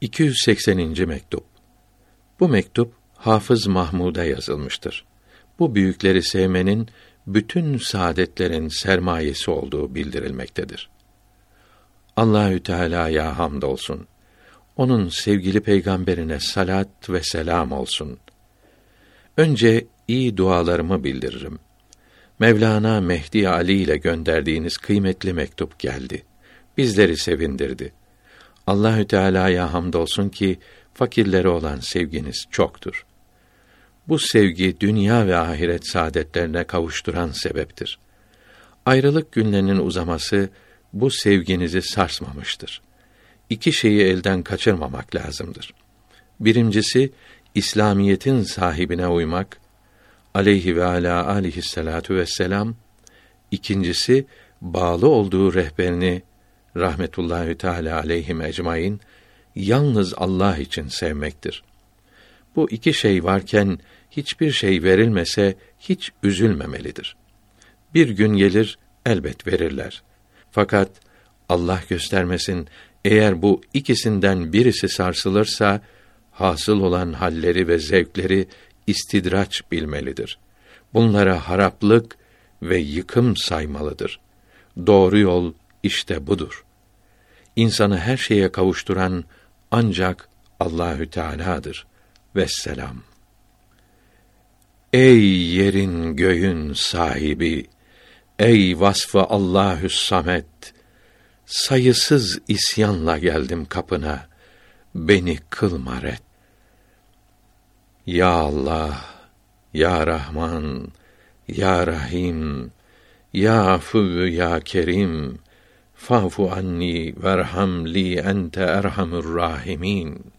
280. mektup. Bu mektup Hafız Mahmud'a yazılmıştır. Bu büyükleri sevmenin bütün saadetlerin sermayesi olduğu bildirilmektedir. Allahü Teala'ya hamdolsun. Onun sevgili peygamberine salat ve selam olsun. Önce iyi dualarımı bildiririm. Mevlana Mehdi Ali ile gönderdiğiniz kıymetli mektup geldi. Bizleri sevindirdi. Allahü Teala'ya hamdolsun ki fakirlere olan sevginiz çoktur. Bu sevgi dünya ve ahiret saadetlerine kavuşturan sebeptir. Ayrılık günlerinin uzaması bu sevginizi sarsmamıştır. İki şeyi elden kaçırmamak lazımdır. Birincisi İslamiyetin sahibine uymak, aleyhi ve ala aleyhissalatu vesselam. İkincisi bağlı olduğu rehberini rahmetullahi teala aleyhim ecmaîn yalnız Allah için sevmektir. Bu iki şey varken hiçbir şey verilmese hiç üzülmemelidir. Bir gün gelir elbet verirler. Fakat Allah göstermesin eğer bu ikisinden birisi sarsılırsa hasıl olan halleri ve zevkleri istidraç bilmelidir. Bunlara haraplık ve yıkım saymalıdır. Doğru yol işte budur insanı her şeye kavuşturan ancak Allahü Teala'dır. Vesselam. Ey yerin göğün sahibi, ey vasfı Allahü Samet, sayısız isyanla geldim kapına, beni kılma ret. Ya Allah, Ya Rahman, Ya Rahim, Ya Afu Ya Kerim, فاعف عني وارحم لي أنت أرحم الراحمين.